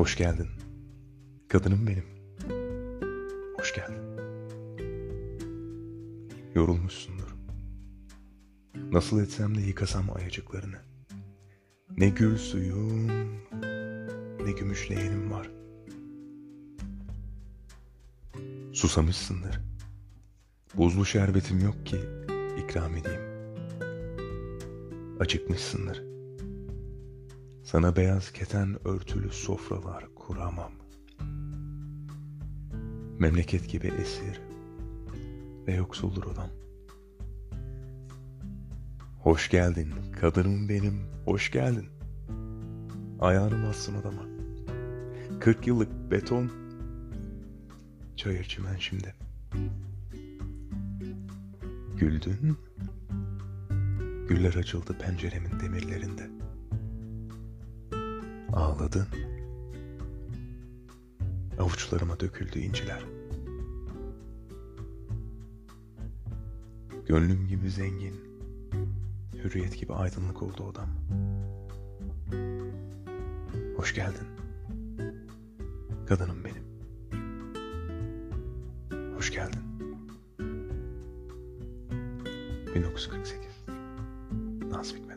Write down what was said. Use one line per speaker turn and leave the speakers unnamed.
Hoş geldin. Kadınım benim. Hoş geldin. Yorulmuşsundur. Nasıl etsem de yıkasam ayacıklarını. Ne gül suyum, ne gümüşleyenim var. Susamışsındır. Buzlu şerbetim yok ki ikram edeyim. Acıkmışsındır. Sana beyaz keten örtülü sofralar kuramam. Memleket gibi esir ve yoksuldur odam. Hoş geldin kadınım benim, hoş geldin. Ayağını bassın odama. Kırk yıllık beton, çayır çimen şimdi. Güldün, güller açıldı penceremin demirlerinde. Ağladın, avuçlarıma döküldü inciler. Gönlüm gibi zengin, hürriyet gibi aydınlık oldu odam. Hoş geldin. Kadınım benim. Hoş geldin. 1948 Nazım Hikmet